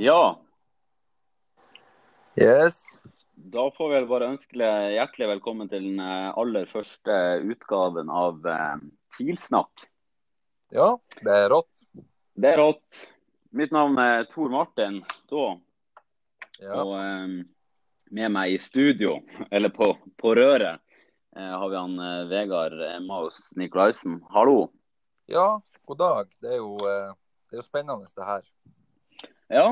Ja, Yes. da får vi vel bare ønske hjertelig velkommen til den eh, aller første utgaven av TILSNAKK. Ja, det er rått. Det er rått. Mitt navn er Tor Martin da, Ja. og eh, med meg i studio, eller på, på røret, eh, har vi han eh, Vegard Maus Nikolaisen. Hallo. ja, god dag. Det er jo, eh, det er jo spennende det her. Ja,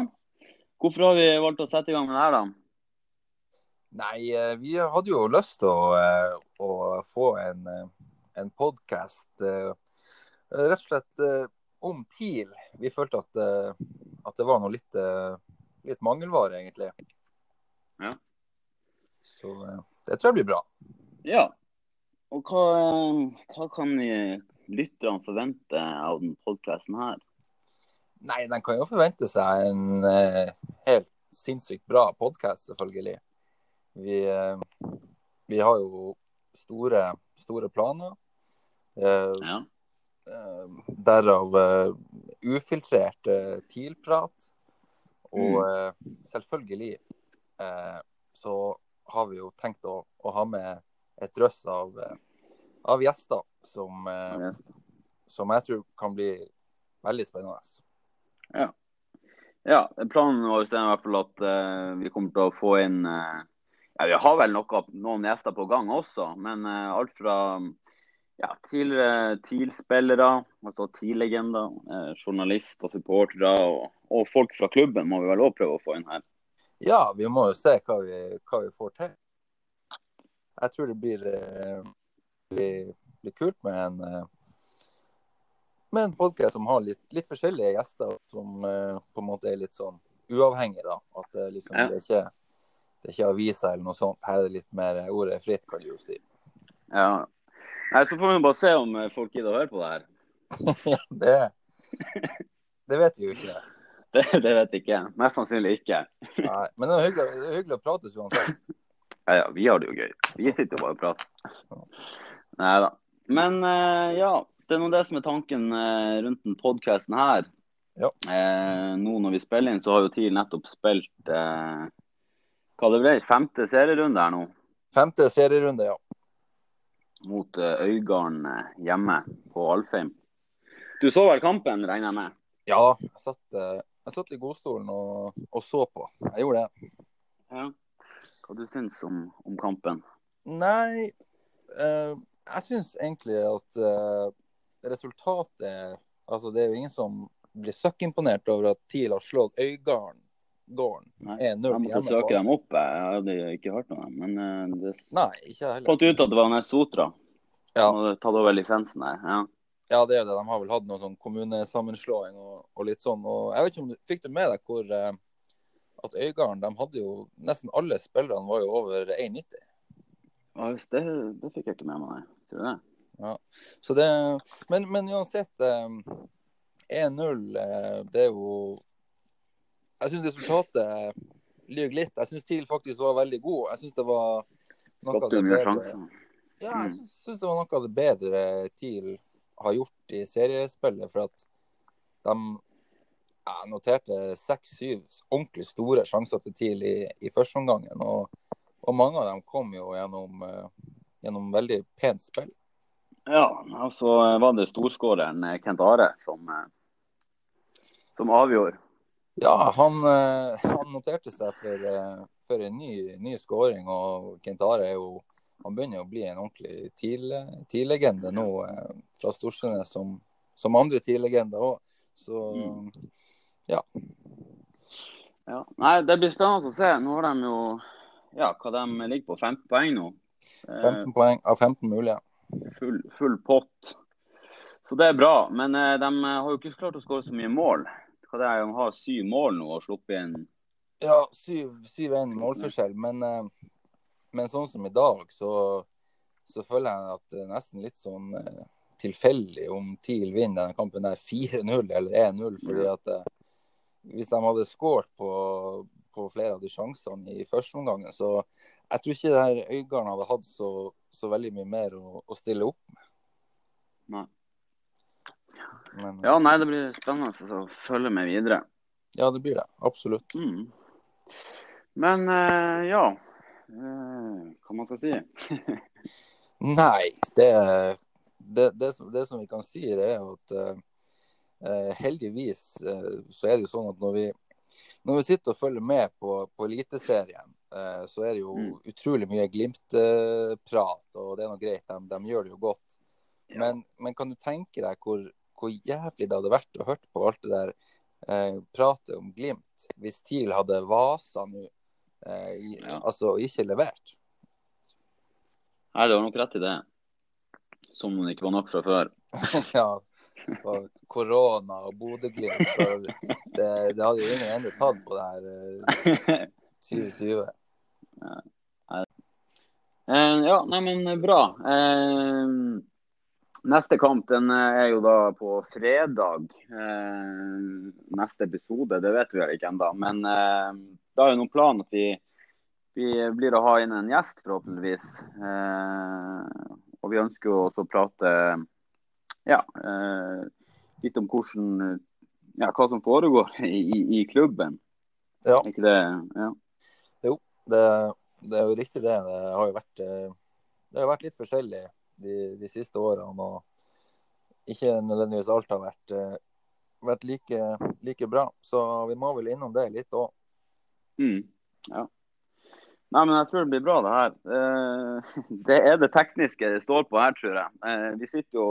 hvorfor har vi valgt å sette i gang med det her, da? Nei, eh, vi hadde jo lyst til å, eh, å få en, eh, en podkast rett og slett om TIL. Vi følte at, at det var noe litt, litt mangelvare, egentlig. Ja. Så det tror jeg blir bra. Ja. Og hva, hva kan lytterne forvente av den podkasten her? Nei, den kan jo forvente seg en eh, helt sinnssykt bra podkast, selvfølgelig. Vi, eh, vi har jo store, store planer. Eh, Ja. eh, derav eh, ufiltrert eh, TIL-prat. Og eh, selvfølgelig så har vi jo tenkt å, å ha med et drøss av, av gjester som, som jeg tror kan bli veldig spennende. Ja, planen vår er i hvert fall at uh, vi kommer til å få inn uh, ja, Vi har vel noe, noen gjester på gang også, men uh, alt fra ja, tidligere TIL-spillere, altså TIL-legender, journalister, supportere og, og folk fra klubben må vi vel også prøve å få inn her. Ja, vi må jo se hva vi, hva vi får til. Jeg tror det blir, blir, blir kult med en med en podcast som har litt, litt forskjellige gjester, som uh, på en måte er litt sånn uavhengig. da. At det, liksom, Ja. det, er ikke, det er ikke aviser eller noe sånt. Her er det litt mer ordet er fritt, kan du jo si. Ja. Nei, Så får vi bare se om eh, folk gidder å høre på det her. Det, det vet vi jo ikke. Det, det vet jeg ikke. Mest sannsynlig ikke. Nei, men det er hyggelig, det er hyggelig å prates uansett. Ja, ja, vi har det jo gøy. Vi sitter jo bare og prater. Nei da. Men eh, ja, det er nå det som er tanken eh, rundt den podkasten her. Ja. Eh, nå når vi spiller inn, så har jo TIL nettopp spilt eh, hva det ble, femte serierunde her nå. Femte serierunde, ja. Mot eh, Øygarden eh, hjemme på Alfheim. Du så vel kampen, regner jeg med? Ja, jeg satt, eh, jeg satt i godstolen og, og så på. Jeg gjorde det. Ja. Hva du syns om, om kampen? Nei, eh, jeg syns egentlig at resultatet Altså, det er jo ingen som blir søkkimponert over at TIL har slått Øygarden gården Nei, 1-0 Jeg måtte søke dem opp. Jeg hadde ikke hørt noe om dem. Men eh, det Nei, ikke heller. fant ut at det var Nesotra. Ja. som hadde tatt over lisensen der. Ja. Ja, det er det. De har vel hatt noen sånn kommunesammenslåing og, og litt sånn. Og jeg vet ikke om du fikk det med deg hvor eh, at Øygarden de hadde jo Nesten alle spillerne var jo over 1,90. Ja, det, det fikk jeg ikke med meg, nei. Tror du det? Så det Men, men uansett eh, 1-0, eh, det er jo Jeg syns resultatet lyver litt. Jeg syns TIL faktisk var veldig god. Jeg syns det var noe av det bedre. Ja, jeg Mm. syns, det var noe av det bedre TIL har gjort i seriespillet. For at de ja, noterte seks-syv ordentlig store sjanser til TIL i, i førsteomgangen. Og, og mange av dem kom jo gjennom, eh, gjennom veldig pent spill. Ja, og så var det storskåreren eh, Kent Are som, eh, som avgjorde. Ja, han, eh, han noterte seg for, for en ny, ny skåring. Og Kent Are er jo han begynner å bli en ordentlig TIL-legende nå fra Storsteinnes, som, som andre TIL-legender òg. Så Mm. ja. Ja. Nei, det blir spennende å se. Nå har de jo ja, hva de ligger på, 15 poeng nå. Eh, 15 poeng av 15 mulige. Full, full pott. Så det er bra. Men eh, de har jo ikke klart å skåre så mye mål. Hva det er, De har syv mål nå og sluppet inn Ja, syv er en målforskjell. Men, eh, men sånn som i dag, så, så føler jeg at det er nesten litt sånn eh, tilfeldig om TIL vinner denne kampen der 4-0 eller 1-0. fordi at eh, hvis de hadde skåret på, på flere av de sjansene i første omgang, så jeg tror ikke det her Øygarden hadde hatt så, så veldig mye mer å, å stille opp med. Nei. Men, Ja, nei, det blir spennende å følge med videre. Ja, det blir det. Absolutt. Mm. Men uh, ja uh, Hva man skal si? Nei, det, det, det, som, det, som, vi kan si, det er at uh, heldigvis så er det jo sånn at når vi, når vi sitter og følger med på, på Eliteserien, så er det jo mm. utrolig mye Glimt-prat, og det er noe greit. De, de gjør det jo godt. Ja. Men, men, kan du tenke deg hvor, hvor, jævlig det hadde vært å høre på alt det der eh, pratet om Glimt hvis TIL hadde vasa nå eh, ja. altså ikke levert. Nei, du har nok rett i det. Som om det ikke var nok fra før. ja. Og korona og Bodø-Glimt. Det, det, hadde jo ingen ende tatt på det her eh, 2020. Ja. Eh, ja, nei, men bra. Eh, neste kamp den er jo da på fredag. Eh, neste episode, det vet vi vel ikke ennå. Men eh, da er jo noen plan at vi vi blir å ha inn en gjest, forhåpentligvis. Eh, og vi ønsker jo også å prate ja, eh, litt om hvordan, ja, hva som foregår i, i klubben. Ja. ikke det? Ja. Det, det, er jo riktig det. Det har jo vært, eh, det har vært litt forskjellig de, de, siste årene. Og ikke nødvendigvis alt har vært, eh, vært like, like, bra. Så vi må vel innom det litt òg. Mm, ja. Nei, men jeg tror det blir bra, det her. Eh, det er det tekniske det står på her, tror jeg. Vi sitter jo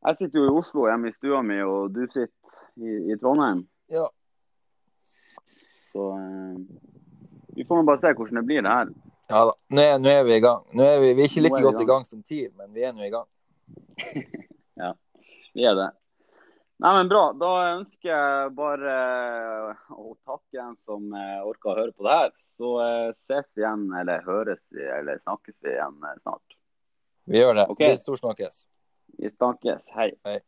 Jeg sitter jo i Oslo hjemme i stua mi, og du sitter i, i Trondheim. Ja. Så vi får bare se hvordan det blir, det her. Ja da. Nå er, nå er vi i gang. Er vi, vi, er ikke like er godt i gang som TIL, men vi er nå i gang. ja, vi er det. Nei, men Bra. Da ønsker jeg bare å takke en som orker å høre på det her så eh, ses vi igjen, eller høres vi, eller snakkes vi igjen eh, snart. Vi gjør det. Okay. Vi storsnakkes. Vi snakkes. Hei. Hei.